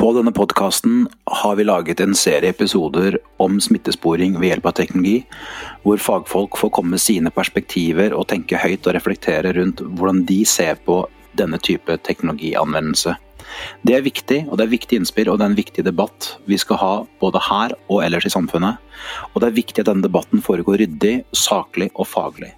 På denne podkasten har vi laget en serie episoder om smittesporing ved hjelp av teknologi, hvor fagfolk får komme med sine perspektiver og tenke høyt og reflektere rundt hvordan de ser på denne type teknologianvendelse. Det er viktig, og det er viktig innspill og det er en viktig debatt vi skal ha både her og ellers i samfunnet. Og det er viktig at denne debatten foregår ryddig, saklig og faglig.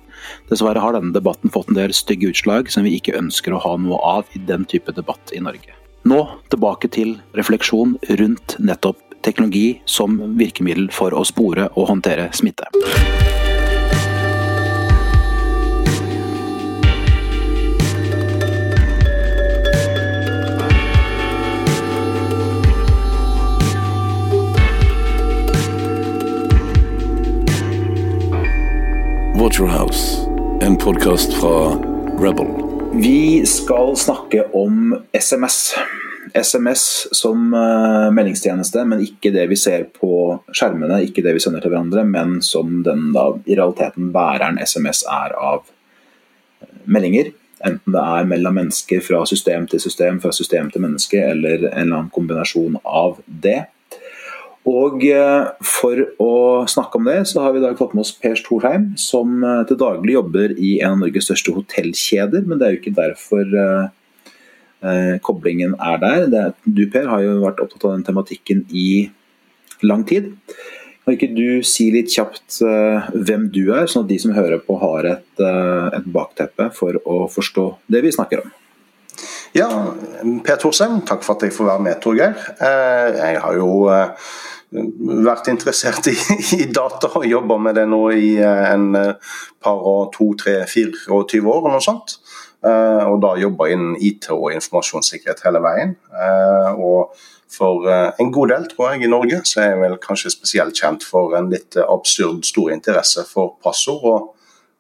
Dessverre har denne debatten fått en del stygge utslag som vi ikke ønsker å ha noe av i den type debatt i Norge. Nå tilbake til refleksjon rundt nettopp teknologi som virkemiddel for å spore og håndtere smitte. Waterhouse, en podkast fra Rebel. Vi skal snakke om SMS. SMS som uh, meldingstjeneste, men ikke det vi ser på skjermene, ikke det vi sender til hverandre, men som den da i realiteten bæreren SMS er av eh, meldinger. Enten det er mellom mennesker fra system til system, fra system til menneske, eller en eller annen kombinasjon av det. Og eh, For å snakke om det, så har vi i dag fått med oss Per Storheim, som eh, til daglig jobber i en av Norges største hotellkjeder. Men det er jo ikke derfor uh, koblingen er der. Er, du Per har jo vært opptatt av den tematikken i lang tid. Kan ikke du si litt kjapt hvem du er, sånn at de som hører på har et, et bakteppe for å forstå det vi snakker om? Ja, Per Thorsheim, takk for at jeg får være med, Torgeir. Jeg har jo vært interessert i, i, data og jobba med det nå i eh, en eh, par og to, tre, fire og 20 år. og noe sånt. Eh, og da jobber innen IT og informasjonssikkerhet hele veien. Og for en god del, tror jeg, i Norge, så er jeg vel kanskje spesielt kjent for en litt absurd stor interesse for passord og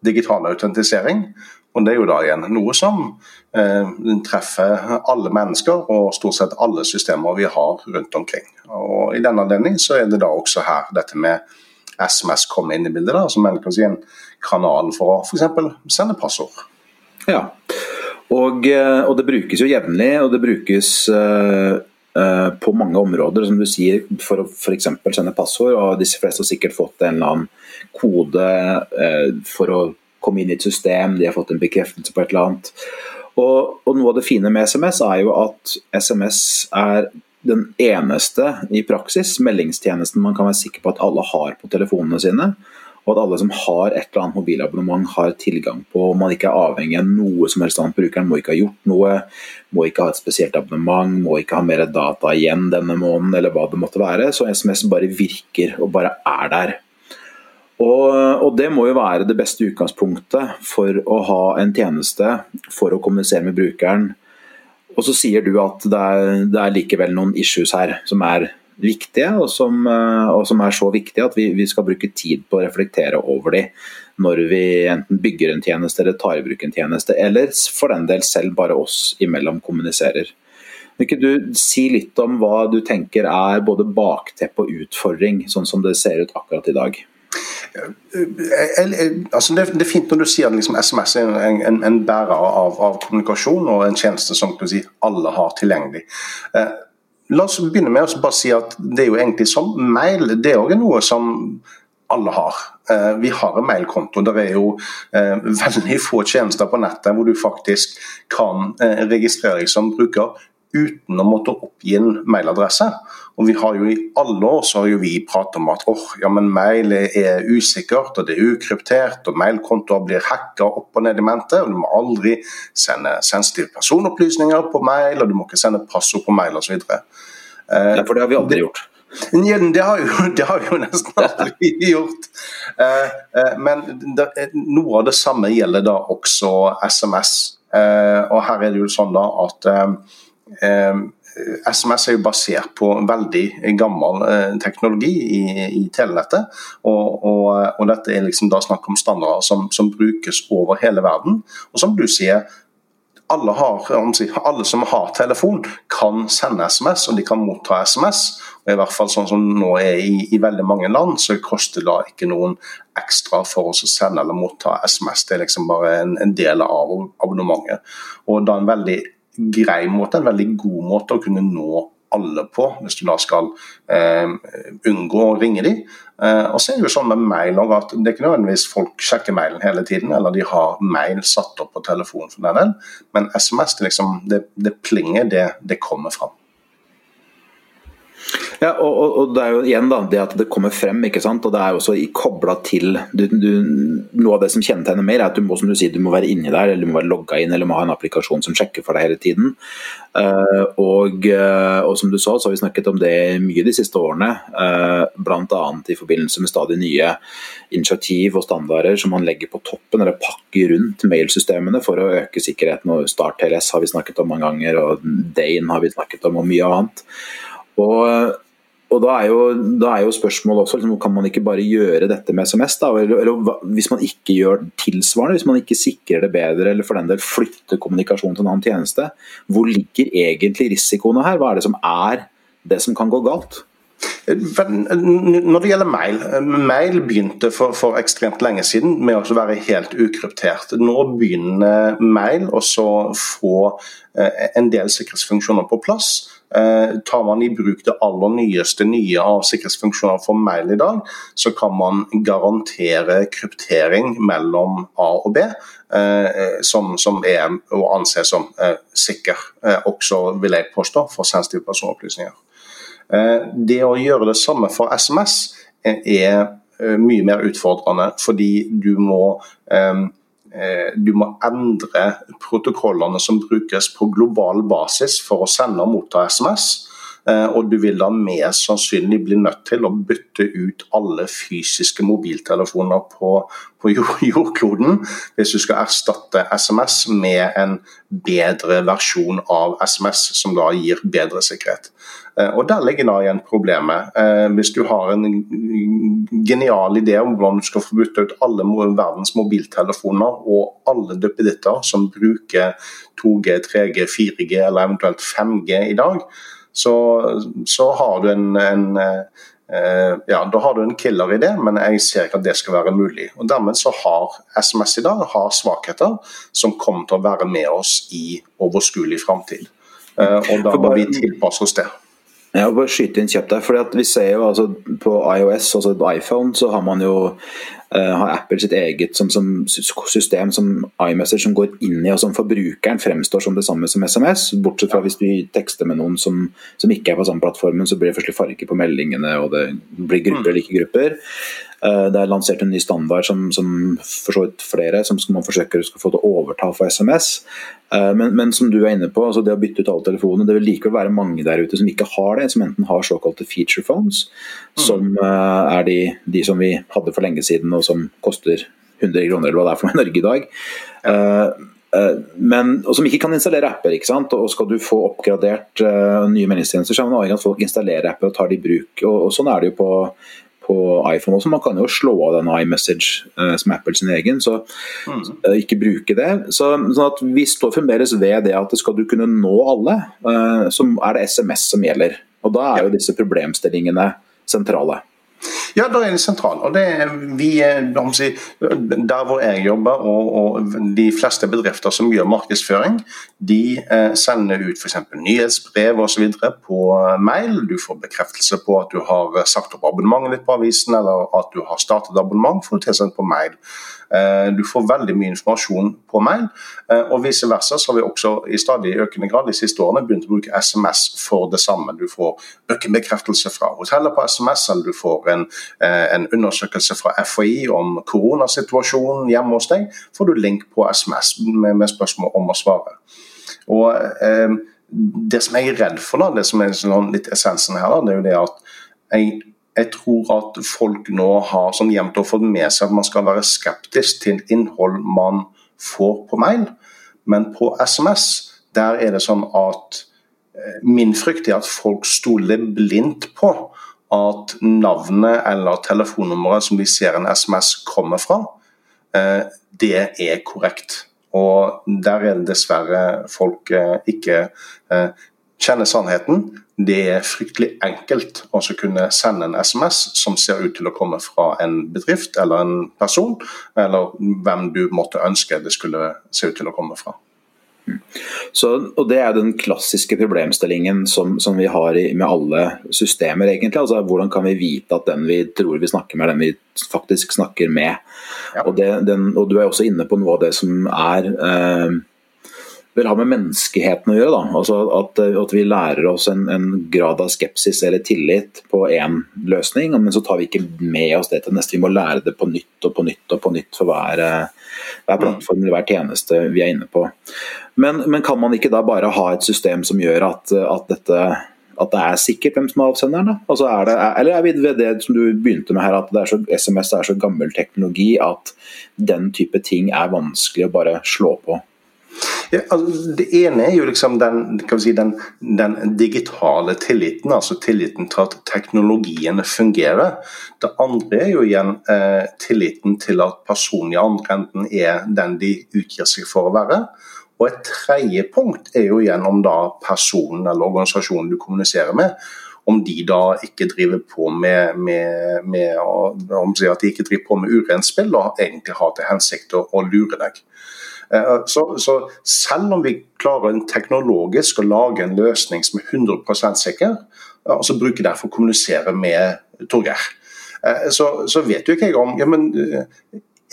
digital autentisering. Og Det er jo da igjen noe som eh, treffer alle mennesker og stort sett alle systemer vi har rundt omkring. Og I denne anledning så er det da også her dette med SMS kommer inn i bildet, da, som en si en kanal for å f.eks. sende passord. Ja, og, eh, og, det brukes jo jevnlig, og det brukes uh, uh, på mange områder, som du sier, for å f.eks. sende passord. og Disse fleste har sikkert fått en eller annen kode uh, for å komme inn i et system, de har fått en bekreftelse på et eller annet. Og, og Noe av det fine med SMS er jo at SMS er den eneste i praksis meldingstjenesten man kan være sikker på at alle har på telefonene sine. Og at alle som har et eller annet mobilabonnement har tilgang på. og Man ikke er avhengig av noe som helst annet. Brukeren må ikke ha gjort noe, må ikke ha et spesielt abonnement, må ikke ha mer data igjen denne måneden, eller hva det måtte være. Så SMS bare virker og bare er der. Og, og, Det må jo være det beste utgangspunktet for å ha en tjeneste for å kommunisere med brukeren. Og så sier du at det er, det er likevel noen issues her som er viktige, og som, og som er så viktige at vi, vi, skal bruke tid på å reflektere over de når vi enten bygger en tjeneste eller tar i bruk en tjeneste, eller for den del selv bare oss imellom kommuniserer. Vil ikke du si litt om hva du tenker er både bakteppe og utfordring, sånn som det ser ut akkurat i dag? Altså det, det, er fint når du sier at liksom SMS er en, en, en bærer av, av, kommunikasjon og en tjeneste som si, alle har tilgjengelig. Eh, la oss begynne med å bare si at det er jo egentlig sånn. Mail det er også noe som alle har. Eh, vi har en mailkonto. Det er jo eh, veldig få tjenester på nettet hvor du faktisk kan eh, registrere deg som bruker uten å måtte oppgi en mailadresse. Og vi har jo I alle år så har jo vi pratet om at oh, ja, men mail er usikkert og det er ukryptert, og mailkontoer blir hacka opp og ned i mente. og Du må aldri sende sensitive personopplysninger på mail, og du må ikke sende passord på mail osv. Eh, ja, for det har vi aldri gjort. Ja, det har, jo, det har jo nesten aldri gjort. Eh, eh, men det, noe av det samme gjelder da også SMS. Eh, og her er det jo sånn da at SMS er jo basert på veldig gammel eh, teknologi i, i telenettet. Og, og, og, dette er liksom da snakk om standarder som, som, brukes over hele verden. Og som du sier, alle, har, alle, som har telefon, kan sende SMS, og de kan motta SMS. Og I hvert fall sånn som nå er i, i veldig mange land, så koster det ikke noen ekstra for oss å sende eller motta SMS. Det er liksom bare en, en del av abonnementet. Og da en veldig grei måte, en veldig god måte å kunne nå alle på, hvis du da skal eh, unngå å ringe dem. Eh, og så er det jo sånn med mail at Det er ikke nødvendigvis folk sjekker mailen hele tiden, eller de har mail satt opp på telefonen for den del, men SMS det, liksom, det, det plinger, det, det kommer fram. Ja, og, og, og, det er jo igjen da, det at det kommer frem, ikke sant? og det er jo også kobla til du, du, Noe av det som kjennetegner mer, er at du må som du sier, du må være inni der, eller du må være logga inn, eller du må ha en applikasjon som sjekker for deg hele tiden. Uh, og, uh, og, som du sa, så har vi snakket om det mye de siste årene. Uh, eh, Bl.a. i forbindelse med stadig nye initiativ og standarder som man legger på toppen, eller pakker rundt mailsystemene for å øke sikkerheten. og Start TLS har vi snakket om mange ganger, og Dane har vi snakket om, og mye annet. Og, og da er, jo, da er jo spørsmålet også liksom, Kan man ikke bare gjøre dette med SMS? da, eller, eller, Hvis man ikke gjør tilsvarende, hvis man ikke sikrer det bedre, eller for den del flytter kommunikasjon til en annen tjeneste, hvor ligger egentlig risikoene her? Hva er det som er det som kan gå galt? Når det gjelder mail, mail begynte for, for, ekstremt lenge siden med å være helt ukryptert. Nå begynner mail å få eh, en del sikkerhetsfunksjoner på plass. Eh, tar man i bruk det aller nyeste nye av sikkerhetsfunksjoner for mail i dag, så kan man garantere kryptering mellom A og B, eh, som, som er å anse som sikker, også vil jeg påstå, for sensitive personopplysninger. Eh, det å gjøre det samme for SMS er eh, mye mer utfordrende, fordi du må eh, du må endre protokollene som brukes på global basis for å sende og motta SMS. Eh, og du vil da mest sannsynlig bli nødt til å bytte ut alle fysiske mobiltelefoner på, på jordkloden hvis du skal erstatte SMS med en bedre versjon av SMS som da gir bedre sikkerhet. Eh, og Der ligger da igjen problemet. Eh, hvis du har en genial idé om hvordan du skal få bytte ut alle verdens mobiltelefoner og alle duppeditter som bruker 2G, 3G, 4G eller eventuelt 5G i dag, så, så har du en, en eh, ja, Da har du en killer i det, men jeg ser ikke at det skal være mulig. Og Dermed så har SMS i dag har svakheter som kommer til å være med oss i overskuelig framtid. Eh, og da må vi tilpasse oss det. Ja, bare skyte inn kjapt der, fordi vi ser jo altså, På iOS, altså iPhone, så har man jo uh, har Apple sitt eget som, som system som iMessage som går inn i, og som for brukeren fremstår som det samme som SMS. Bortsett fra hvis du tekster med noen som, som ikke er på samme plattformen, så blir det først farge på meldingene, og det blir grupper eller ikke grupper. Eh, det er lansert en ny standard som, som for så vidt flere som man forsøker å få til å overta for SMS. Eh, men, men, som du er inne på, altså det å bytte ut alle telefonene, det vil likevel være mange der ute som ikke har det, som enten har såkalte feature phones, mm. som eh, er de, de, som vi hadde for lenge siden og som koster 100 kroner eller hva det er for noe i Norge i dag. Men, og som ikke kan installere apper. ikke sant? Og Skal du få oppgradert uh, nye meldingstjenester, så er man avhengig av at folk installerer apper og tar det i bruk. Og, og Sånn er det jo på på iPhone også. Man kan jo slå av den iMessage uh, som Apple sin egen, så mm. uh, ikke bruke det. Så, sånn at Vi står fremdeles ved det at skal du kunne nå alle, uh, så er det SMS som gjelder. Og Da er jo disse problemstillingene sentrale. Ja, da er det sentral. Og det er vi, si, Der hvor jeg jobber, og, og, de fleste bedrifter som gjør markedsføring, de eh, sender ut f.eks. nyhetsbrev osv. på mail. Du får bekreftelse på at du har sagt opp abonnementet ditt på avisen, eller at du har startet abonnement, får du tilsendt på mail. Eh, du får veldig mye informasjon på mail, eh, og vice versa så har vi også i stadig økende grad de siste årene begynt å bruke SMS for det samme. Du får bekreftelse fra hotellet på SMS, eller du får en, eh, en undersøkelse fra FHI om koronasituasjonen hjemme hos deg, får du link på SMS med spørsmål om å svare. Og eh, Det som jeg er redd for, da, det som er sånn litt essensen her, da, det er jo det at jeg jeg tror at folk nå har sånn jevnt og fått med seg at man skal være skeptisk til innhold man får på mail. Men på SMS der er det sånn at eh, min frykt er at folk stoler blindt på at navnet eller telefonnummeret som de ser en SMS kommer fra, eh, det er korrekt. Og der er det dessverre folk eh, ikke kjenner sannheten det er fryktelig enkelt å kunne sende en SMS som ser ut til å komme fra en bedrift eller en person, eller hvem du måtte ønske det skulle se ut til å komme fra. Så, og Det er den klassiske problemstillingen som, som vi har i, med alle systemer. egentlig. Altså, Hvordan kan vi vite at den vi tror vi snakker med, er den vi faktisk snakker med? Ja. Og, det, den, og, Du er også inne på noe av det som er eh, vil ha med menneskeheten å gjøre. Da. Altså at, at, vi lærer oss en, en, grad av skepsis eller tillit på én løsning, men så tar vi ikke med oss det til neste. Vi må lære det på nytt og på nytt og på nytt for hver, eh, hver plattform eller hver tjeneste vi er inne på. Men, men, kan man ikke da bare ha et system som gjør at, at, dette, at det er sikkert hvem som er avsenderen? Altså er det, eller er vi ved det som du begynte med her, at er så, SMS er så gammel teknologi at den type ting er vanskelig å bare slå på? Ja, altså, det ene er jo liksom den, si, den, den, digitale tilliten, altså tilliten til at teknologiene fungerer. Det andre er jo igjen eh, tilliten til at personen i andre enden er den de utgir seg for å være. Og Et tredje punkt er jo gjennom da personen eller organisasjonen du kommuniserer med, om de da ikke driver på med, med, med om de ikke driver på med urent spill og egentlig har til hensikt å, å lure deg. Eh, så, så, selv om vi klarer en teknologisk å lage en løsning som er 100% sikker, så bruker den for å kommunisere med Torgeir, eh, så, så vet jo ikke jeg om ja, men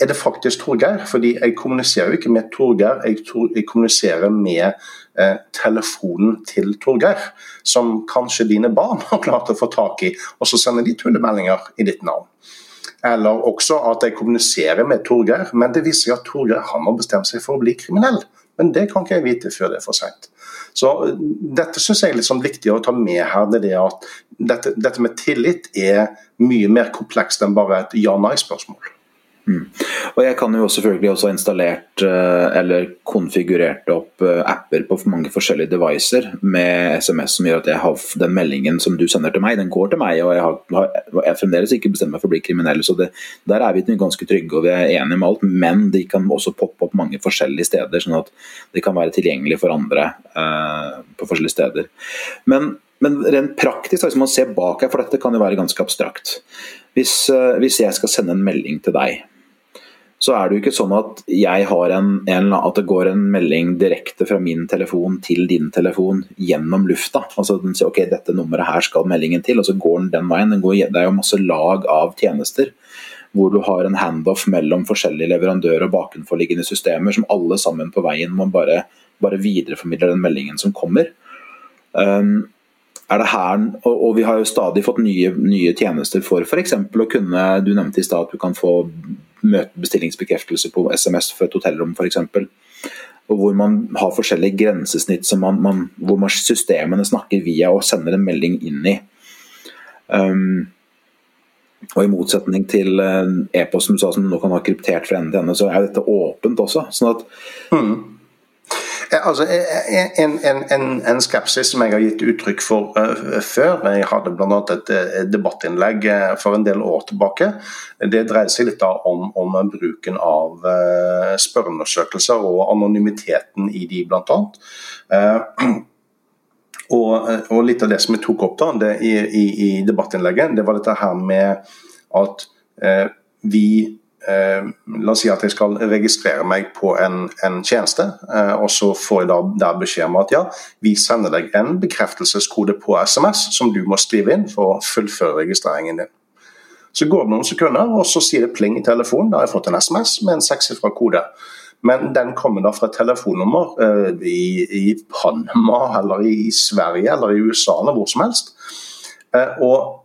er det faktisk Torgeir. Fordi jeg kommuniserer jo ikke med Torgeir, jeg, jeg, kommuniserer med eh, telefonen til Torgeir. Som kanskje dine barn har klart å få tak i, og så sender de tullemeldinger i ditt navn. Eller også at jeg kommuniserer med Torgeir, men det viser seg at Torgeir har bestemt seg for å bli kriminell. Men det kan ikke jeg vite før det er for seint. Så eh, dette syns jeg er sånn viktig å ta med her. det er at dette, dette med tillit er mye mer komplekst enn bare et ja-nei-spørsmål. Mm. Og Jeg kan jo selvfølgelig også ha installert eh, eller konfigurert opp eh, apper på mange forskjellige devices med SMS som gjør at jeg har den meldingen som du sender til meg, den går til meg. og Jeg har, jeg fremdeles ikke bestemt meg for å bli kriminell. så det, Der er vi ganske trygge og vi er enige med alt. Men de kan også poppe opp mange forskjellige steder, sånn at de kan være tilgjengelig for andre eh, på forskjellige steder. Men men rent praktisk, hvis man ser bak her, for dette kan jo være ganske abstrakt. Hvis, hvis jeg skal sende en melding til deg, så er det jo ikke sånn at, en, en, at det går en melding direkte fra min telefon til din telefon gjennom lufta. Altså Den sier ok, dette nummeret her skal meldingen til, og så går den den veien. Den går, det er jo masse lag av tjenester hvor du har en handoff mellom forskjellige leverandører og bakenforliggende systemer som alle sammen på veien må bare, bare videreformidle den meldingen som kommer. Um, er det her, og, og, vi har jo stadig fått nye, nye tjenester for f.eks. å kunne Du nevnte i stad at du kan få bestillingsbekreftelse på SMS for et hotellrom f.eks. Og hvor man har forskjellige grensesnitt man, man, hvor man, systemene snakker via og sender en melding inn i. Um, og I motsetning til uh, e-post som, som nå kan ha kryptert fra ende til ende, så er dette åpent også. sånn at mm. Altså, en, en, en, en, skepsis som jeg har gitt uttrykk for uh, før, jeg hadde bl.a. et, debattinnlegg for en del år tilbake. Det dreide seg litt om, om, bruken av uh, spørreundersøkelser og anonymiteten i de, bl.a. Uh, og, og, litt av det som jeg tok opp da, det, i, i, i, debattinnlegget, det var dette her med at vi eh, La oss si at jeg skal registrere meg på en, en tjeneste, eh, og så får jeg da der beskjed om at ja, vi sender deg en bekreftelseskode på SMS som du må skrive inn for å fullføre registreringen din. Så går det noen sekunder, og så sier det pling i telefonen. Da har jeg fått en SMS med en sekssifra kode. Men den kommer da fra et telefonnummer eh, i, i, Panama eller i Sverige eller i USA eller hvor som helst. Eh, og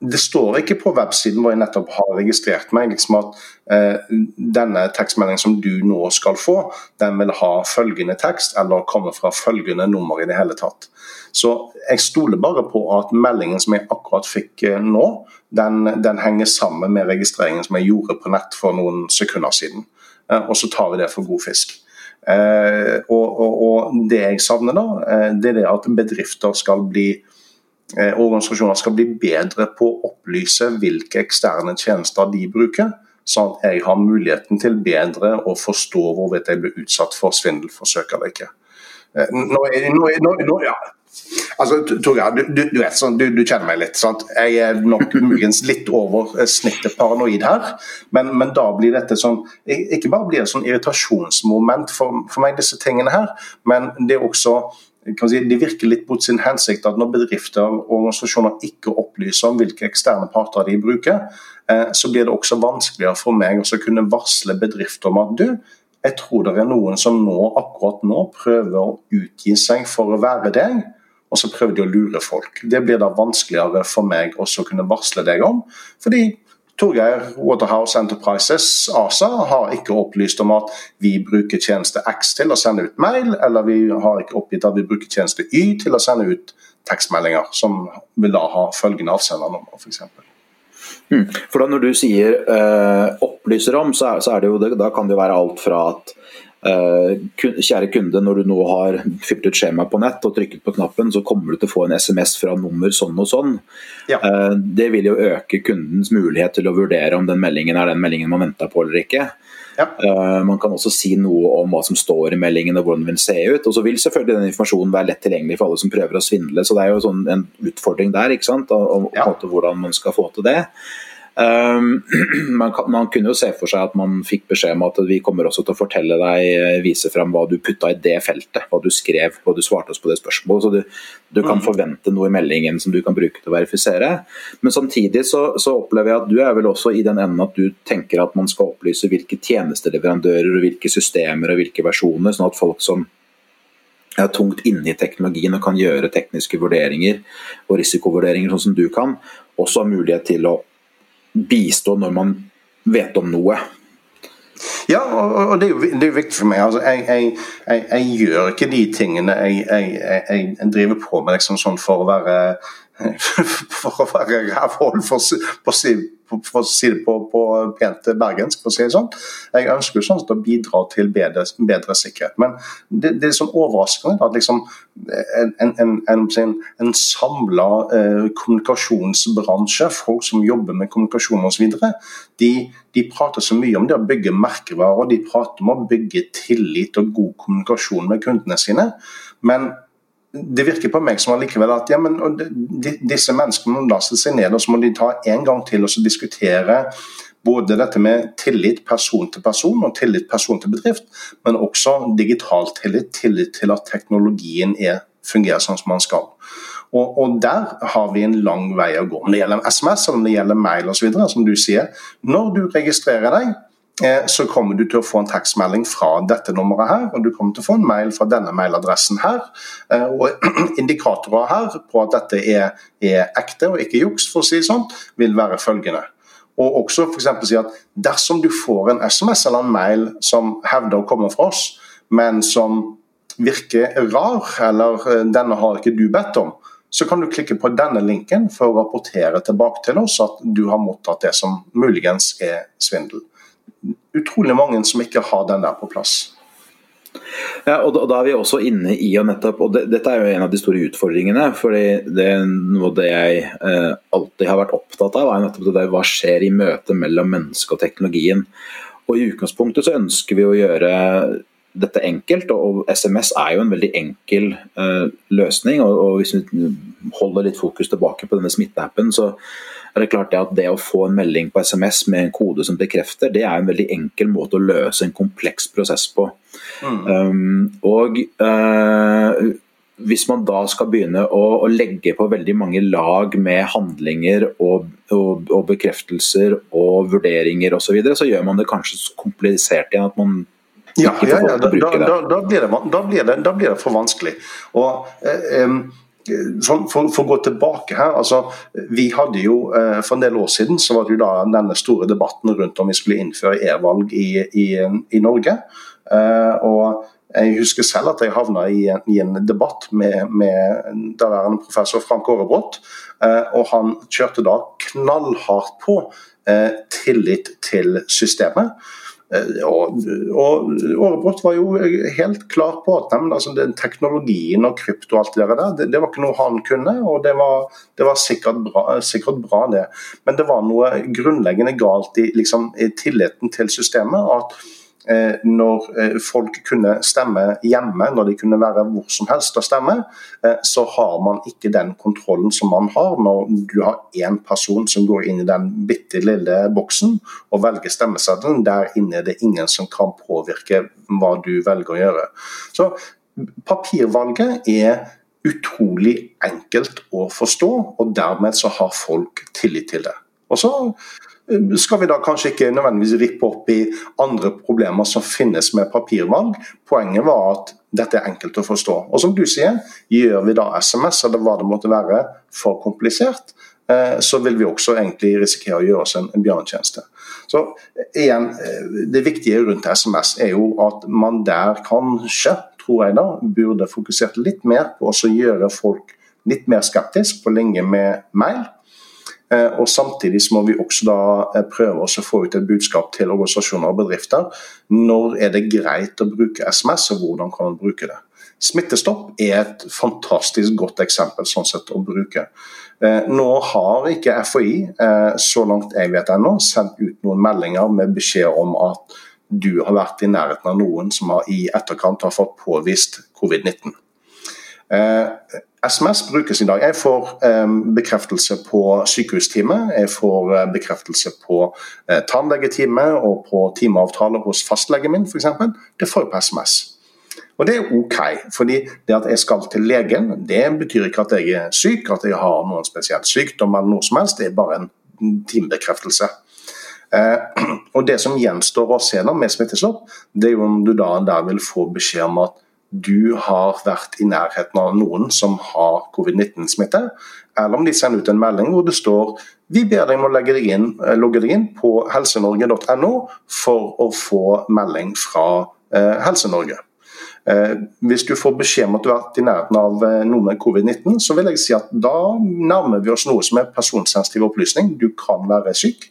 det står ikke på websiden hvor jeg nettopp har registrert meg liksom at eh, denne tekstmeldingen som du nå skal få, den vil ha følgende tekst eller komme fra følgende nummer i det hele tatt. Så jeg stoler bare på at meldingen som jeg akkurat fikk eh, nå, den, den, henger sammen med registreringen som jeg gjorde på nett for noen sekunder siden. Eh, og så tar vi det for god fisk. Eh, og, og, og, det jeg savner da, eh, det er det at bedrifter skal bli organisasjoner skal bli bedre på å opplyse hvilke eksterne tjenester de bruker, sånn at jeg har muligheten til bedre å forstå hvorvidt jeg blir utsatt for svindelforsøk eller ikke. Nå, nå, nå, nå, ja. Altså, Torgeir, du, du, du, sånn, du, kjenner meg litt. sant? Jeg er nok muligens litt over eh, snittet paranoid her. Men, men, da blir dette sånn Ikke bare blir det sånn irritasjonsmoment for, for meg, disse tingene her, men det er også Si, det virker litt mot sin hensikt at når bedrifter og organisasjoner ikke opplyser om hvilke eksterne parter de bruker, eh, så blir det også vanskeligere for meg å kunne varsle bedrifter om at du, jeg tror det er noen som nå, akkurat nå prøver å utgi seg for å være deg og så prøver de å lure folk. Det blir da vanskeligere for meg også å kunne varsle deg om. fordi Torgeir Waterhouse Enterprises, ASA, har ikke opplyst om at vi bruker tjeneste X til å sende ut mail, eller vi har ikke oppgitt at vi bruker tjeneste Y til å sende ut tekstmeldinger, som vil da ha følgende avsendernummer, f.eks. Hmm. For da Når du sier uh, opplyser om, så er, så er det jo, da kan det jo være alt fra at Eh, kjære kunde, når du nå har fylt ut skjemaet på nett og trykket på knappen, så kommer du til å få en SMS fra nummer sånn og sånn. Ja. Eh, det vil jo øke kundens mulighet til å vurdere om den meldingen er den meldingen man venta på eller ikke. Ja. Eh, man kan også si noe om hva som står i meldingen og hvordan den vil se ut. Og så vil selvfølgelig den informasjonen være lett tilgjengelig for alle som prøver å svindle. Så det er jo sånn en utfordring der, ikke sant? Og, ja. hvordan man skal få til det. Um, man, kan, man, kunne jo se for seg at man fikk beskjed om at vi kommer også til å fortelle deg, eh, vise frem hva du putta i det feltet, hva du skrev, hva du svarte oss på det spørsmålet. Så du, du kan mm. forvente noe i meldingen som du kan bruke til å verifisere. Men samtidig så, så, opplever jeg at du er vel også i den enden at du tenker at man skal opplyse hvilke tjenesteleverandører og hvilke systemer og hvilke versjoner, sånn at folk som er tungt inne i teknologien og kan gjøre tekniske vurderinger og risikovurderinger sånn som du kan, også har mulighet til å bistå når man vet om noe. Ja, og det er jo det er viktig for meg. Altså, jeg, jeg, jeg, jeg, gjør ikke de tingene jeg, driver på med liksom sånn for å være for å være rævhål, for, å si det på, på pent bergensk, for å si det sånn. Jeg ønsker sånn å bidra til bedre, bedre sikkerhet. Men det, det, er sånn overraskende at liksom en, en, en, en samla eh, kommunikasjonsbransje, folk som jobber med kommunikasjon osv., de, de prater så mye om det å bygge merkevarer, de prater om å bygge tillit og god kommunikasjon med kundene sine. Men det virker på meg som allikevel at ja, men, disse menneskene må laste seg ned og så må de ta en gang til og diskutere både dette med tillit person til person og tillit person til bedrift, men også digital tillit. Tillit til at teknologien er, fungerer sånn som man skal. Og, og, Der har vi en lang vei å gå. Om det gjelder SMS eller om det gjelder mail osv., som du sier. Når du registrerer deg, så kommer du til å få en tekstmelding fra dette nummeret her, og du kommer til å få en mail fra denne mailadressen her. Eh, og indikatorer her på at dette er, er ekte og ikke juks, for å si det sånn, vil være følgende. Og også f.eks. si at dersom du får en SMS eller en mail som hevder å komme fra oss, men som virker rar, eller eh, denne har ikke du bedt om, så kan du klikke på denne linken for å rapportere tilbake til oss at du har mottatt det som muligens er svindel utrolig mange som ikke har den der på plass. Ja, og da, da, er vi også inne i og nettopp, og det, Dette er jo en av de store utfordringene. fordi det er Noe det jeg eh, alltid har vært opptatt av, er nettopp det der, hva skjer i møtet mellom mennesket og teknologien. Og I utgangspunktet så ønsker vi å gjøre dette enkelt, og SMS er jo en veldig enkel eh, løsning. Og, og, Hvis vi holder litt fokus tilbake på denne smitteappen, så er det klart det at det å få en melding på SMS med en kode som bekrefter, det er en veldig enkel måte å løse en kompleks prosess på. Mm. Um, og uh, hvis man da skal begynne å, å, legge på veldig mange lag med handlinger og, og, og bekreftelser og vurderinger osv., så, videre, så gjør man det kanskje så komplisert igjen at man ja, ja, ja da, da, da, blir det, da, blir det, da blir det for vanskelig. Og eh, sånn, for, for, å gå tilbake her, altså, vi hadde jo eh, For en del år siden så var det jo da denne store debatten rundt om vi skulle innføre e-valg i, i, i, Norge. Eh, og jeg husker selv at jeg havna i, i en debatt med, med daværende professor Frank Aarebrot. Eh, og han kjørte da knallhardt på tillit til systemet. Eh, og, og var jo helt klar på at nei, altså, den teknologien og krypto og alt det der, det, det, var ikke noe han kunne. Og det var, det var sikkert, bra, sikkert, bra, det. Men det var noe grunnleggende galt i, liksom, i tilliten til systemet. at når eh, folk kunne stemme hjemme, når de kunne være hvor som helst og stemme, så har man ikke den kontrollen som man har når du har én person som går inn i den bitte lille boksen og velger stemmeseddelen. Der inne er det ingen som kan påvirke hva du velger å gjøre. Så papirvalget er utrolig enkelt å forstå, og dermed så har folk tillit til det. Og så skal vi da kanskje ikke nødvendigvis rippe opp i andre problemer som finnes med papirvalg. Poenget var at dette er enkelt å forstå. Og som du sier, gjør vi da SMS eller hva det måtte være for komplisert, eh, så vil vi også egentlig risikere å gjøre oss en bjørnetjeneste. Så igjen, eh, Det viktige rundt SMS er jo at man der kanskje, tror jeg da, burde fokusert litt mer på å gjøre folk litt mer skeptisk på linje med mail. Eh, og Samtidig må vi også da eh, prøve å få ut et budskap til organisasjoner og bedrifter. Når er det greit å bruke SMS, og hvordan kan man bruke det. Smittestopp er et fantastisk godt eksempel sånn sett å bruke. Eh, nå har ikke FHI, så langt jeg vet ennå, sendt ut noen meldinger med beskjed om at du har vært i nærheten av noen som har i etterkant har fått påvist covid-19. SMS brukes i dag. Jeg får um, bekreftelse på sykehustime, jeg får uh, bekreftelse på uh, tannlegetime og på timeavtale hos fastlegen min f.eks. Det får jeg på SMS. Og det er OK, fordi det at jeg skal til legen, det betyr ikke at jeg er syk, at jeg har noen spesiell sykdom eller noe som helst, det er bare en timebekreftelse. Uh, og Det som gjenstår å se med smittestopp, det er jo om du da der vil få beskjed om at du har vært i nærheten av noen som har covid-19-smitte, eller om de sender ut en melding hvor det står vi ber deg om å legge deg inn, eh, logge deg inn på helsenorge.no for å få melding fra eh, Helse-Norge. Eh, hvis du får beskjed om at du har vært i nærheten av eh, noen med covid-19, så vil jeg si at da nærmer vi oss noe som er personsensitiv opplysning. Du kan være syk.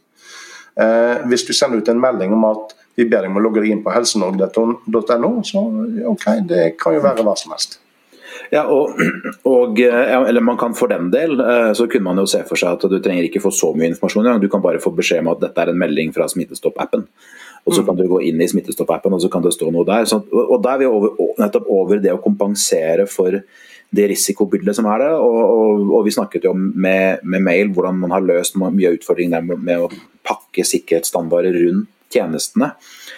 Eh, hvis du sender ut en melding om at vi ber deg om å logge deg inn på helsenorge.no. Så OK, det kan jo være hva som helst. Ja, og, og, eller man kan For den del eh, så kunne man jo se for seg at du trenger ikke få så mye informasjon. Du kan bare få beskjed om at dette er en melding fra Smittestopp-appen. Og Så mm. kan du gå inn i Smittestopp-appen og så kan det stå noe der. Så, og Da er vi over, nettopp over det å kompensere for det risikobildet som er der. Og, og, og vi snakket jo med, med, mail hvordan man har løst mye av utfordringene med, med å pakke sikkerhetsstandarder rundt tjenestene.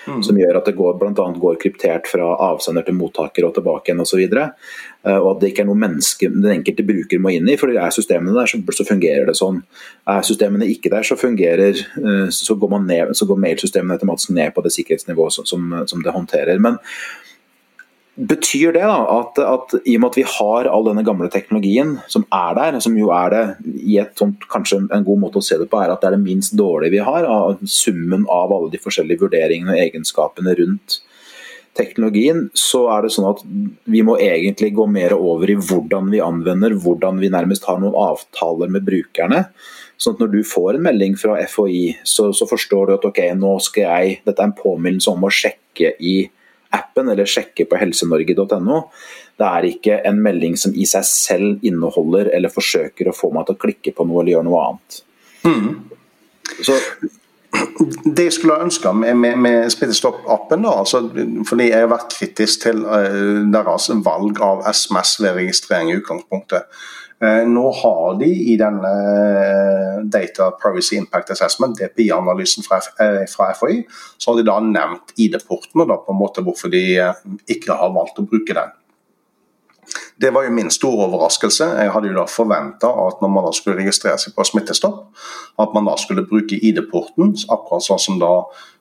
Mm. Som gjør at det går, annet går kryptert fra avsender til mottaker og tilbake igjen osv. Og, uh, og at det ikke er noe menneske den enkelte bruker må inn i. for Er systemene der, så, så fungerer det sånn. Er systemene ikke der, så fungerer uh, så går, man ned, så går mailsystemene automatisk ned på det sikkerhetsnivået som, som, som det håndterer. Men Betyr det da at, at, i og med at vi har all denne gamle teknologien som er der, som jo er det i et sånt, kanskje en god måte å se det på, er at det er det minst dårlige vi har, av summen av alle de forskjellige vurderingene og egenskapene rundt teknologien, så er det sånn at vi må egentlig gå mer over i hvordan vi anvender, hvordan vi nærmest har noen avtaler med brukerne. Sånn at når du får en melding fra FHI, så, så forstår du at ok, nå skal jeg, dette er en påminnelse om å sjekke i appen eller sjekke på helsenorge.no. Det er ikke en melding som i seg selv inneholder eller forsøker å få meg til å klikke på noe eller gjøre noe annet. Mm. Så det jeg skulle ønske med, med, med Smittestopp-appen, altså, fordi jeg har vært kritisk til uh, deres valg av SMS ved registrering i utgangspunktet. Uh, nå har de i denne uh, Data Privacy Impact Assessment, DPI-analysen fra, fra, FHI, så har de da nevnt ID-porten, og da på en måte hvorfor de ikke har valgt å bruke den. Det var jo min store overraskelse. Jeg hadde jo da forventa at når man da skulle registrere seg på Smittestopp, at man da skulle bruke ID-porten, akkurat sånn som da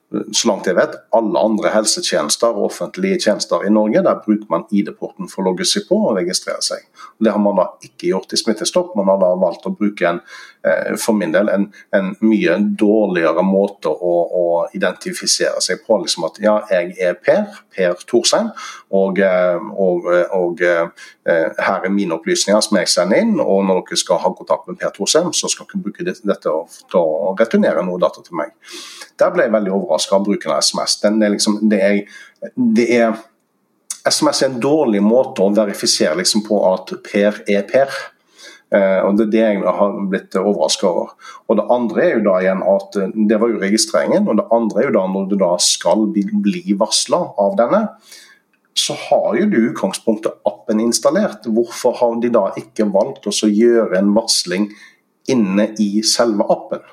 så langt jeg vet, alle andre helsetjenester og offentlige tjenester i Norge. Der bruker man ID-porten for å logge seg på og registrere seg. Det har man da ikke gjort i Smittestopp. Man har da valgt å bruke en, eh, for min del en, en mye dårligere måte å, å, identifisere seg på. Liksom at ja, jeg er Per, Per Thorsheim, og, eh, og, og uh, her er mine opplysninger som jeg sender inn. Og når dere skal ha kontakt med Per Thorsheim, så skal dere bruke dette til å returnere noe data til meg. Der ble jeg veldig overraska av bruken av SMS. Den er liksom, det er, det er, SMS er en dårlig måte å verifisere liksom på at Per er Per. Eh, og Det er det jeg har blitt overraska over. Og Det andre er jo da igjen at eh, det var jo registreringen. og Det andre er jo da når du da skal bli varsla av denne, så har jo du i utgangspunktet appen installert. Hvorfor har de da ikke valgt å gjøre en varsling inne i selve appen?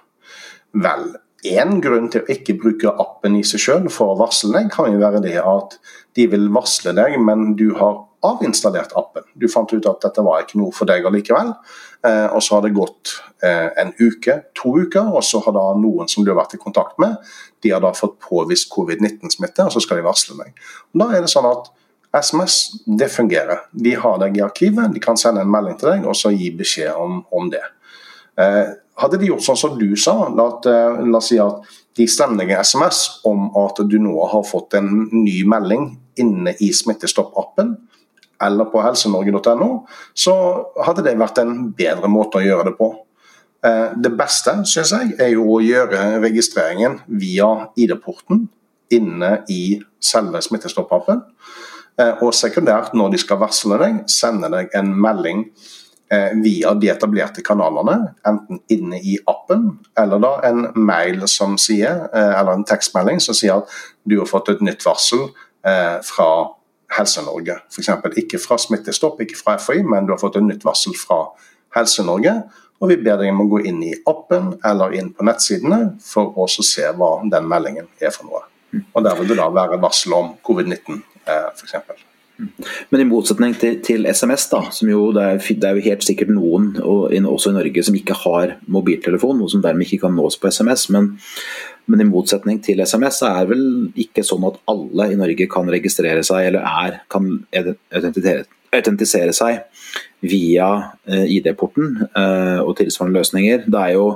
Vel, én grunn til å ikke bruke appen i seg selv for å varsle deg, kan jo være det at de vil varsle deg, men du har avinstallert appen. Du fant ut at dette var ikke noe for deg allikevel. Eh, og så har det gått eh, en uke, to uker, og så har da noen som du har vært i kontakt med, de har da fått påvist covid-19-smitte, og så skal de varsle deg. Og da er det sånn at SMS det fungerer. De har deg i arkivet, de kan sende en melding til deg og så gi beskjed om, om det. Eh, hadde de gjort sånn som du sa, eh, la oss si at de sender deg SMS om at du nå har fått en ny melding inne i Smittestopp-appen eller på helsenorge.no, så hadde det vært en bedre måte å gjøre det på. Eh, det beste synes jeg, er jo å gjøre registreringen via ID-porten inne i selve Smittestopp-appen. Og sekundært, når de skal varsle deg, sende deg en melding Eh, via de etablerte kanalene, enten inne i appen eller da en mail som sier, eh, eller en tekstmelding som sier at du har fått et nytt varsel eh, fra Helse-Norge. F.eks. ikke fra Smittestopp, ikke fra FHI, men du har fått et nytt varsel fra Helse-Norge. Og vi ber deg om å gå inn i appen eller inn på nettsidene for å se hva den meldingen er for noe. Og Der vil det da være varsel om covid-19 f.eks. Men i motsetning til, til SMS, da, som jo det er, det er, jo helt sikkert noen, og, også i Norge, som ikke har mobiltelefon, og som dermed ikke kan nås på SMS. Men, men i motsetning til SMS så er det vel ikke sånn at alle i Norge kan registrere seg eller er, kan autentisere seg via eh, ID-porten eh, og tilsvarende løsninger. Det er jo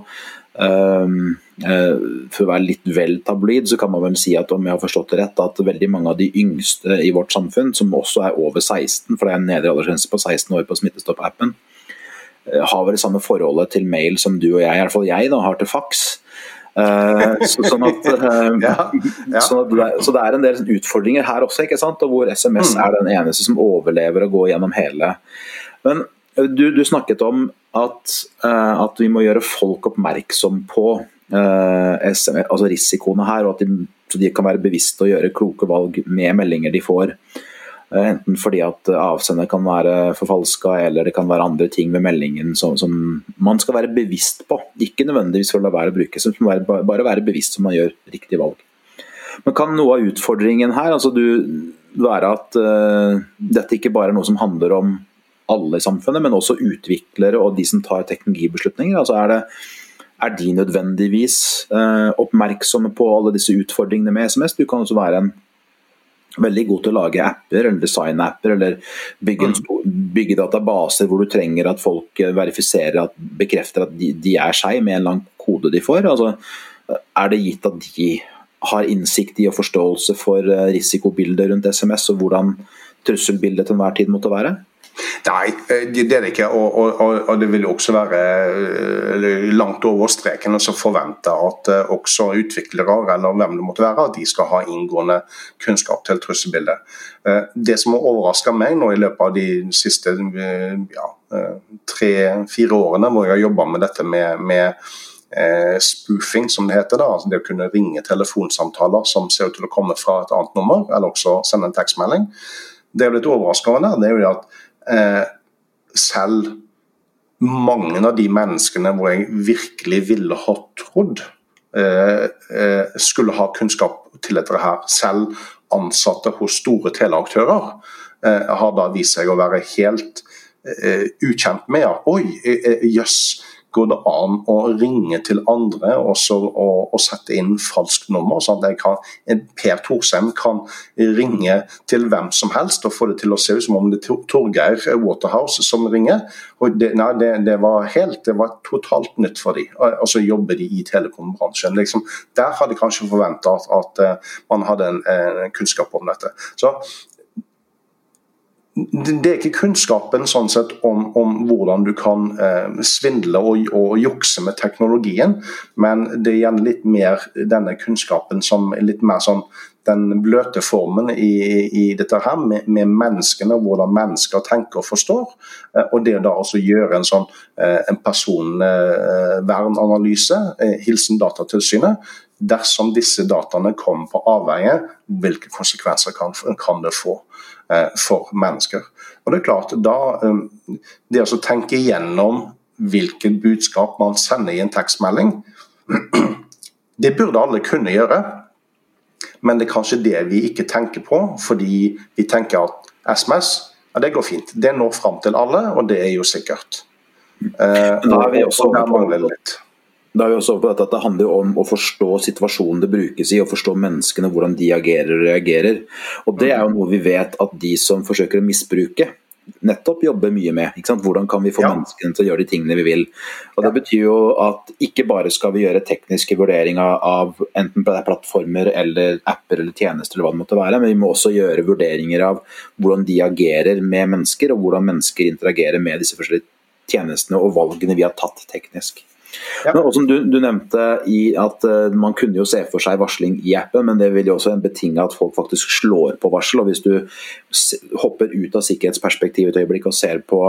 for å være litt vel tabloid, så kan man vel si at om jeg har forstått det rett, at veldig mange av de yngste i vårt samfunn, som også er over 16, for det er en nedre aldersgrense på 16 år på Smittestopp-appen, uh, har vel det samme forholdet til mail som du og jeg, i hvert fall jeg, da, har til faks. Uh, så, sånn at, ja, ja. Så, det er, så, det er, en del utfordringer her også, ikke sant? og hvor SMS mm. er den eneste som overlever å gå gjennom hele. Men du, du snakket om at, uh, at, vi må gjøre folk oppmerksom på eh, altså risikoene her, og at de, de kan være bevisste og gjøre kloke valg med meldinger de får. Uh, enten fordi at avsender kan være forfalska, eller det kan være andre ting med meldingen som, som, man skal være bevisst på. Ikke nødvendigvis for å la være å bruke, men bare være bevisst så man gjør riktig valg. Men kan noe av utfordringen her altså du, være at uh, dette ikke bare er noe som handler om alle i samfunnet, men også utviklere og de som tar teknologibeslutninger. Altså er, det, er de nødvendigvis eh, oppmerksomme på alle disse utfordringene med SMS? Du kan også være en veldig god til å lage apper eller designe apper eller bygge, en, bygge, databaser hvor du trenger at folk verifiserer, at, bekrefter at de, de er seg med en lang kode de får. Altså, er det gitt at de har innsikt i og forståelse for eh, risikobildet rundt SMS og hvordan trusselbildet til enhver tid måtte være? Nei, eh, det er det ikke. Og, og, og det vil også være eh, langt over streken å forvente at eh, også utviklere, eller hvem det måtte være, at de skal ha inngående kunnskap til trusselbildet. Det som har overraska meg nå i løpet av de siste ja, tre-fire årene hvor jeg har jobba med dette med, med spoofing, som det heter. da, altså Det å kunne ringe telefonsamtaler som ser ut til å komme fra et annet nummer, eller også sende en tekstmelding. Det er jo litt overraskende. det er jo at eh, selv mange av de menneskene hvor jeg virkelig ville ha trodd eh, eh, skulle ha kunnskap til dette her, selv ansatte hos store teleaktører, eh, har da vist seg å være helt eh, ukjent med. Oi, eh, jøss. Yes går det an å ringe til andre og, og, og sette inn falskt nummer. sånn at kan, Per Thorsheim kan ringe til hvem som helst og få det til å se ut som om det er Torgeir Waterhouse som ringer. Og det, nei, det, det, var helt, det var totalt nytt for dem. Og så jobber de i telekombransjen. Liksom, der hadde jeg kanskje forventa at, at, eh, man hadde en, en kunnskap om dette. Så det er ikke kunnskapen sånn sett om, om hvordan du kan eh, svindle og, og, jukse med teknologien, men det er gjerne litt mer denne kunnskapen som er litt mer sånn den bløte formen i, i dette her, med, med, menneskene, hvordan mennesker tenker og forstår. Eh, og det da også gjøre en sånn eh, en personvernanalyse, eh, hilsen Datatilsynet, dersom disse dataene kommer på avveie, hvilke konsekvenser kan, kan det få for mennesker. Og Det er klart, da, det å tenke igjennom hvilket budskap man sender i en tekstmelding, det burde alle kunne gjøre. Men det er kanskje det vi ikke tenker på, fordi vi tenker at SMS ja, det går fint. Det når fram til alle, og det er jo sikkert. Eh, da er vi også over på, da er vi også på at det handler om å forstå situasjonen det brukes i, og forstå menneskene, hvordan de agerer og reagerer. Og Det er jo noe vi vet at de som forsøker å misbruke, nettopp jobber mye med. Hvordan kan vi få ja. menneskene til å gjøre de tingene vi vil. Og Det betyr jo at ikke bare skal vi gjøre tekniske vurderinger av enten plattformer eller apper eller tjenester, eller hva det måtte være, men vi må også gjøre vurderinger av hvordan de agerer med mennesker, og hvordan mennesker interagerer med disse forskjellige tjenestene og valgene vi har tatt teknisk. Ja. Men også, du, du, nevnte i at uh, Man kunne jo se for seg varsling i appen, men det vil jo også betinge at folk faktisk slår på varsel. og Hvis du hopper ut av sikkerhetsperspektivet et øyeblikk og ser på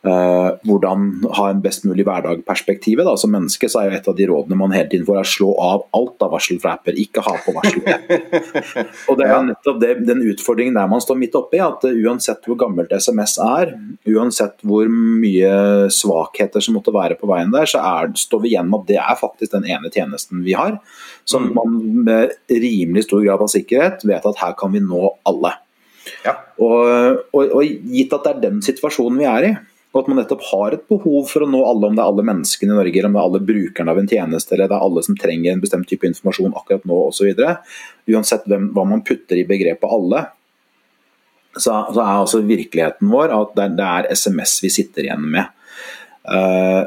Uh, hvordan ha en best mulig hverdag-perspektivet. Som menneske så er jo et av de rådene man hele tiden får, er slå av alt av varsel fra apper. Ikke ha på varsel. og Det er nettopp det, den utfordringen der man står midt oppi. At uh, uansett hvor gammelt SMS er, uansett hvor mye svakheter som måtte være på veien der, så er, står vi igjen med at det er faktisk den ene tjenesten vi har. Som mm. man med rimelig stor grad av sikkerhet vet at her kan vi nå alle. Ja. Og, og, og gitt at det er den situasjonen vi er i, og at man nettopp har et behov for å nå alle, om det er alle menneskene i Norge, eller om det er alle brukerne av en tjeneste, eller det er alle som trenger en bestemt type informasjon akkurat nå osv. Uansett hvem, hva man putter i begrepet alle, så, så, er altså virkeligheten vår at det, det er SMS vi sitter igjen med. Uh,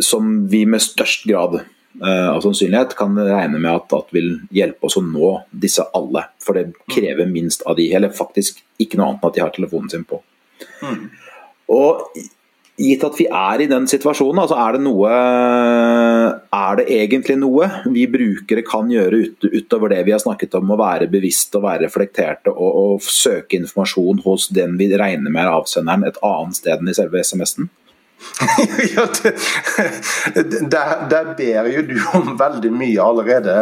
som vi med størst grad uh, av sannsynlighet kan regne med at, at, vil hjelpe oss å nå disse alle. For det krever minst av de, eller faktisk ikke noe annet enn at de har telefonen sin på. Mm. Og gitt at vi er i den situasjonen, altså er det noe Er det egentlig noe vi brukere kan gjøre ut, utover det vi har snakket om å være bevisste og være reflekterte og, og søke informasjon hos den vi regner med er avsenderen et annet sted enn i selve SMS-en? ja, der, der, ber jo du om veldig mye allerede,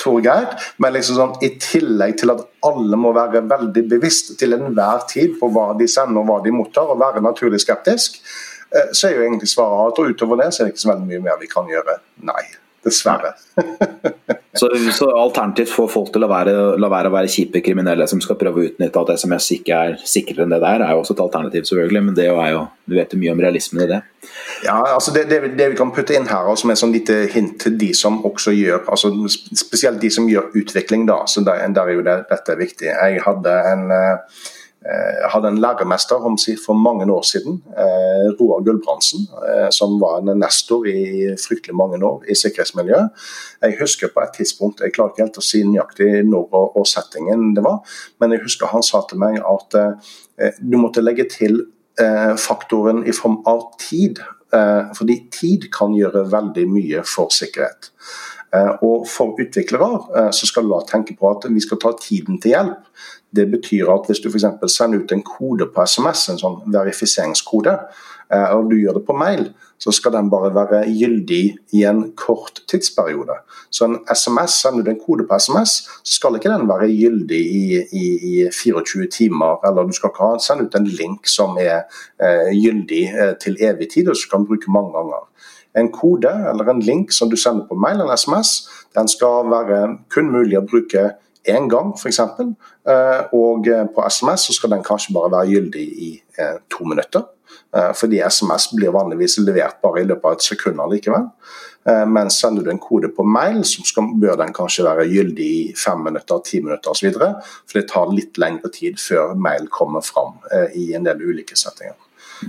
Torgeir. Men liksom sånn, i tillegg til at alle må være veldig bevisst til enhver tid på hva de sender og hva de mottar, og være naturlig skeptisk, eh, så er jo egentlig svaret at utover det så er det ikke så veldig mye mer vi kan gjøre. Nei. Dessverre. så, så, alternativt får folk til å være, la være å være kjipe kriminelle som skal prøve å utnytte at SMS ikke er sikrere enn det der, er jo også et alternativ, selvfølgelig. Men det er jo, du vet jo mye om realismen i det. Ja, altså det, det, det, vi kan putte inn her, som er sånn lite hint til de som også gjør altså Spesielt de som gjør utvikling, da. så Der, der er jo det, dette viktig. Jeg hadde en uh, jeg eh, hadde en læremester for mange år siden, eh, Roar Gulbrandsen, eh, som var en nestor i fryktelig mange år i sikkerhetsmiljøet. Jeg husker på et tidspunkt, jeg klarer ikke helt å si nøyaktig når og settingen det var, men jeg husker han sa til meg at du måtte legge til faktoren i form av tid. Fordi tid kan gjøre veldig mye for sikkerhet. Og For utviklere så skal du da tenke på at vi skal ta tiden til hjelp. Det betyr at hvis du f.eks. sender ut en kode på SMS, en sånn verifiseringskode, eh, og du gjør det på mail, så skal den bare være gyldig i en kort tidsperiode. Så en SMS, sender du en kode på SMS, så skal ikke den være gyldig i, i, i 24 timer. Eller du skal ikke sende ut en link som er eh, gyldig eh, til evig tid, og som du kan bruke mange ganger. En kode eller en link som du sender på mail eller SMS, den skal være kun mulig å bruke én gang, f.eks. Eh, og eh, på SMS så skal den kanskje bare være gyldig i eh, to minutter. Fordi SMS blir vanligvis levert bare i løpet av et sekund likevel. Men sender du en kode på mail, så skal, bør den kanskje være gyldig i fem minutter, ti minutter osv. For det tar litt lengre tid før mail kommer fram i en del ulike settinger.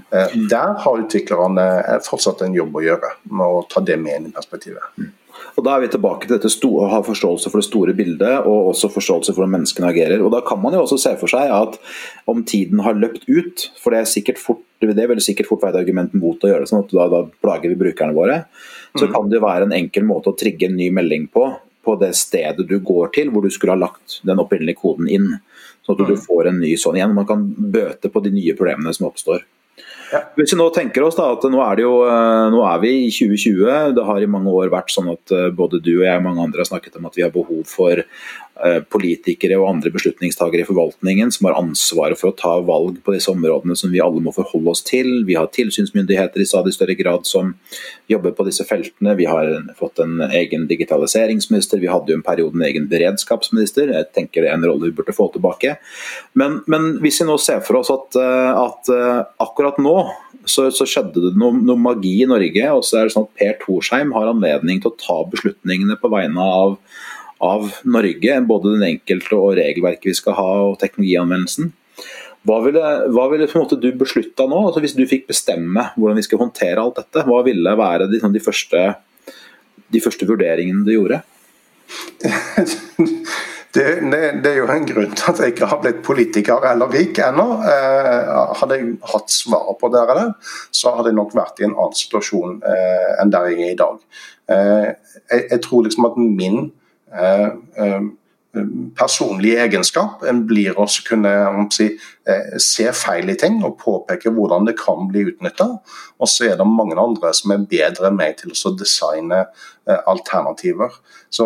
Der har utviklerne fortsatt en jobb å gjøre med å ta det med inn i perspektivet. Og Da er vi tilbake til dette å ha forståelse for det store bildet og også forståelse for hvordan menneskene agerer. Og Da kan man jo også se for seg at om tiden har løpt ut, for det er sikkert fort, det vil sikkert fort være et argument mot å gjøre det, sånn at da, da plager vi brukerne våre, så mm. kan det være en enkel måte å trigge en ny melding på på det stedet du går til, hvor du skulle ha lagt den opprinnelige koden inn. Sånn at du mm. får en ny sånn igjen. Man kan bøte på de nye problemene som oppstår. Ja. Hvis vi nå tenker oss da, at nå er, jo, eh, nå er, vi i 2020. Det har i mange år vært sånn at eh, både du og jeg og mange andre har snakket om at vi har behov for Eh, politikere og andre beslutningstagere i forvaltningen som har ansvaret for å ta valg på disse områdene som vi alle må forholde oss til. Vi har tilsynsmyndigheter i stadig større grad som jobber på disse feltene. Vi har fått en egen digitaliseringsminister. Vi hadde jo en periode en egen beredskapsminister. Jeg tenker det er en rolle vi burde få tilbake. Men, men hvis vi nå ser for oss at, at eh, akkurat nå så, så, skjedde det noe, noe, magi i Norge, og så er det sånn at Per Torsheim har anledning til å ta beslutningene på vegne av av Norge, både den enkelte og regelverket vi skal ha og teknologianvendelsen. Hva ville, hva ville du beslutta nå, altså hvis du fikk bestemme hvordan vi skal håndtere alt dette? Hva ville være de, de, første, de første, vurderingene du gjorde? Det, det, det, er jo en grunn til at jeg ikke har blitt politiker eller rik ennå. Eh, hadde jeg hatt svaret på det, så hadde jeg nok vært i en annen situasjon eh, enn der jeg er i dag. Eh, jeg, jeg, tror liksom at min Eh, eh, personlig egenskap En blir også kunne si, eh, se feil i ting og påpeke hvordan det kan bli utnytta. Og så er det mange andre som er bedre enn meg til å designe alternativer. Så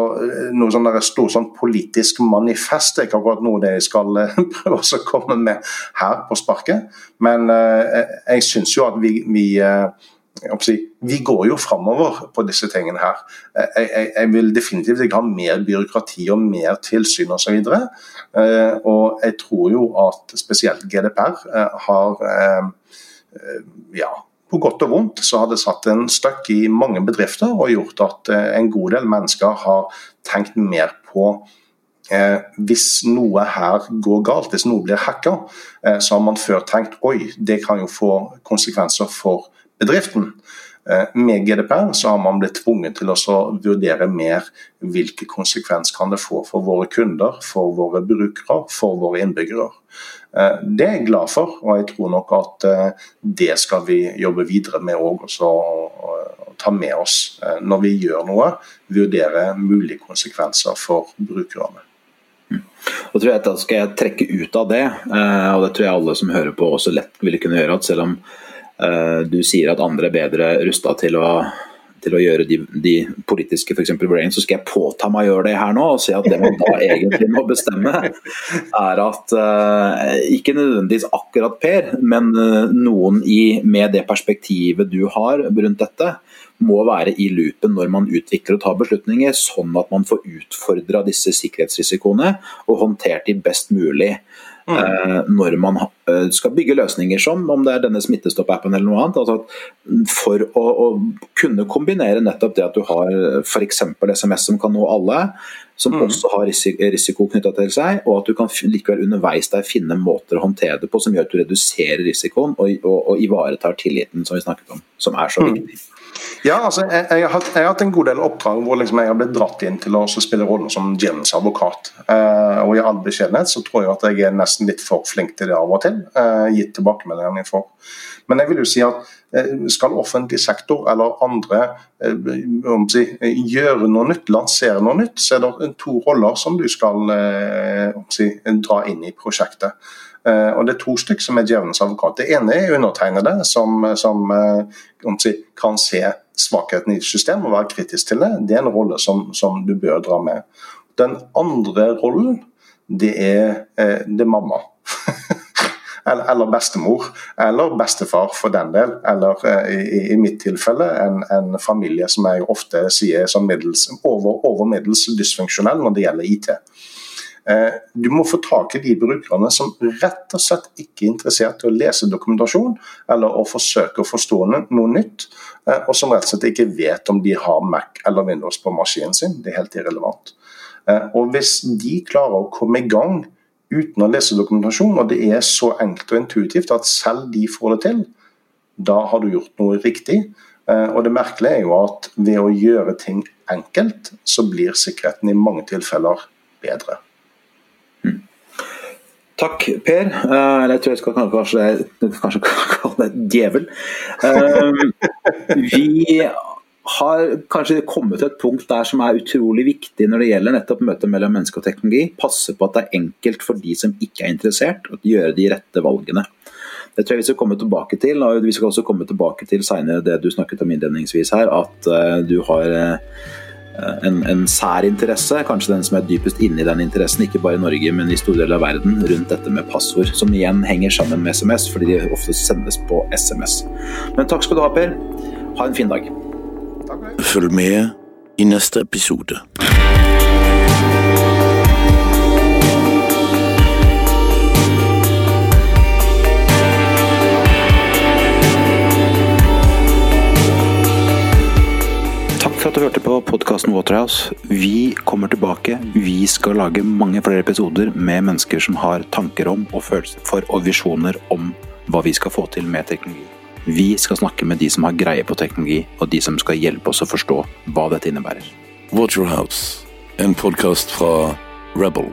noe sånn stort sånn politisk manifest er ikke akkurat noe det jeg skal prøve å komme med her på sparket. Men jeg syns jo at vi, vi vi går jo framover på disse tingene her. Jeg, jeg, jeg, vil definitivt ikke ha mer byråkrati og mer tilsyn osv. Og, så eh, og jeg tror jo at spesielt GDPR eh, har eh, ja, på godt og vondt så har det satt en støkk i mange bedrifter og gjort at en god del mennesker har tenkt mer på eh, hvis noe her går galt, hvis noe blir hacka, eh, så har man før tenkt oi, det kan jo få konsekvenser for bedriften. Eh, med GDPR så har man blitt tvunget til å vurdere mer hvilke konsekvenser kan det få for våre kunder, for våre brukere, for våre innbyggere. Eh, det er jeg glad for, og jeg tror nok at eh, det skal vi jobbe videre med òg. Og ta med oss når vi gjør noe. Vurdere mulige konsekvenser for brukerne. Mm. Og tror jeg at Da skal jeg trekke ut av det, og det tror jeg alle som hører på også lett ville kunne gjøre. at selv om du sier at andre er bedre rusta til å til å gjøre de, de politiske for vurderingene, så skal jeg påta meg å gjøre det her nå. Og si at det man da egentlig må bestemme, er at uh, ikke nødvendigvis akkurat Per, men uh, noen i, med det perspektivet du har rundt dette, må være i loopen når man utvikler og tar beslutninger, sånn at man får utfordra disse sikkerhetsrisikoene og håndtert de best mulig. Mm. når man eh, skal bygge løsninger som om det er denne Smittestopp-appen eller noe annet. Altså for å, å, kunne kombinere nettopp det at du har f.eks. SMS som kan nå alle, som mm. også har risiko, risiko knytta til seg, og at du kan likevel underveis der finne måter å håndtere det på som gjør at du reduserer risikoen og, og, og ivaretar tilliten som vi snakket om, som er så mm. Ja, altså, jeg, jeg, har, jeg, har, hatt en god del oppdrag hvor liksom jeg har blitt dratt inn til å spille rollen som djevelens advokat. Eh, og I all beskjedenhet så tror jeg at jeg er nesten litt for flink til det av og til, eh, gitt tilbakemeldingene jeg får. Men jeg vil jo si at uh, skal offentlig sektor eller andre si, gjøre noe nytt, lansere noe nytt, så er det to roller som du skal si, dra inn i prosjektet. Eh, og Det er to stykker som er djevelens advokat. Det ene er undertegnede, som, som si, kan se svakheten i systemet og være kritisk til det. Det er en rolle som, som du bør dra med. Den andre rollen, det er, eh, det er mamma. eller, bestemor, eller bestefar for den del. Eller i, i mitt tilfelle en, en, familie som jeg ofte sier er over, over middels dysfunksjonell når det gjelder IT. Eh, du må få tak i de brukerne som rett og slett ikke er interessert i å lese dokumentasjon eller å forsøke å forstå noe nytt, eh, og som rett og slett ikke vet om de har Mac eller Windows på maskinen sin. Det er helt irrelevant. Eh, og Hvis de klarer å komme i gang uten å lese dokumentasjon, og det er så enkelt og intuitivt at selv de får det til, da har du gjort noe riktig. Og det merkelige er jo at ved å gjøre ting enkelt, så blir sikkerheten i mange tilfeller bedre. Takk, Per. Eller jeg tror jeg skal kanskje, kanskje kalle deg djevel. Uh, vi har kanskje kommet til et punkt der som er utrolig viktig når det gjelder nettopp møtet mellom menneske og teknologi. Passe på at det er enkelt for de som ikke er interessert, å gjøre de rette valgene. Det tror jeg vi skal komme tilbake til. og Vi skal også komme tilbake til senere det du snakket om innledningsvis her, at uh, du har Eh, en, en sær kanskje den som er dypest inne i den interessen, ikke bare i Norge, men i store deler av verden, rundt dette med passord, som igjen henger sammen med SMS, fordi de ofte sendes på SMS. Men takk skal du ha, Per. Ha en fin dag. Følg med i neste episode. For at du hørte på podkasten Waterhouse. Vi kommer tilbake. Vi skal lage mange flere episoder med mennesker som har tanker om og følelser for og visjoner om hva vi skal få til med teknologi. Vi skal snakke med de som har greie på teknologi, og de som skal hjelpe oss å forstå hva dette innebærer. Waterhouse, en podkast fra Rebel.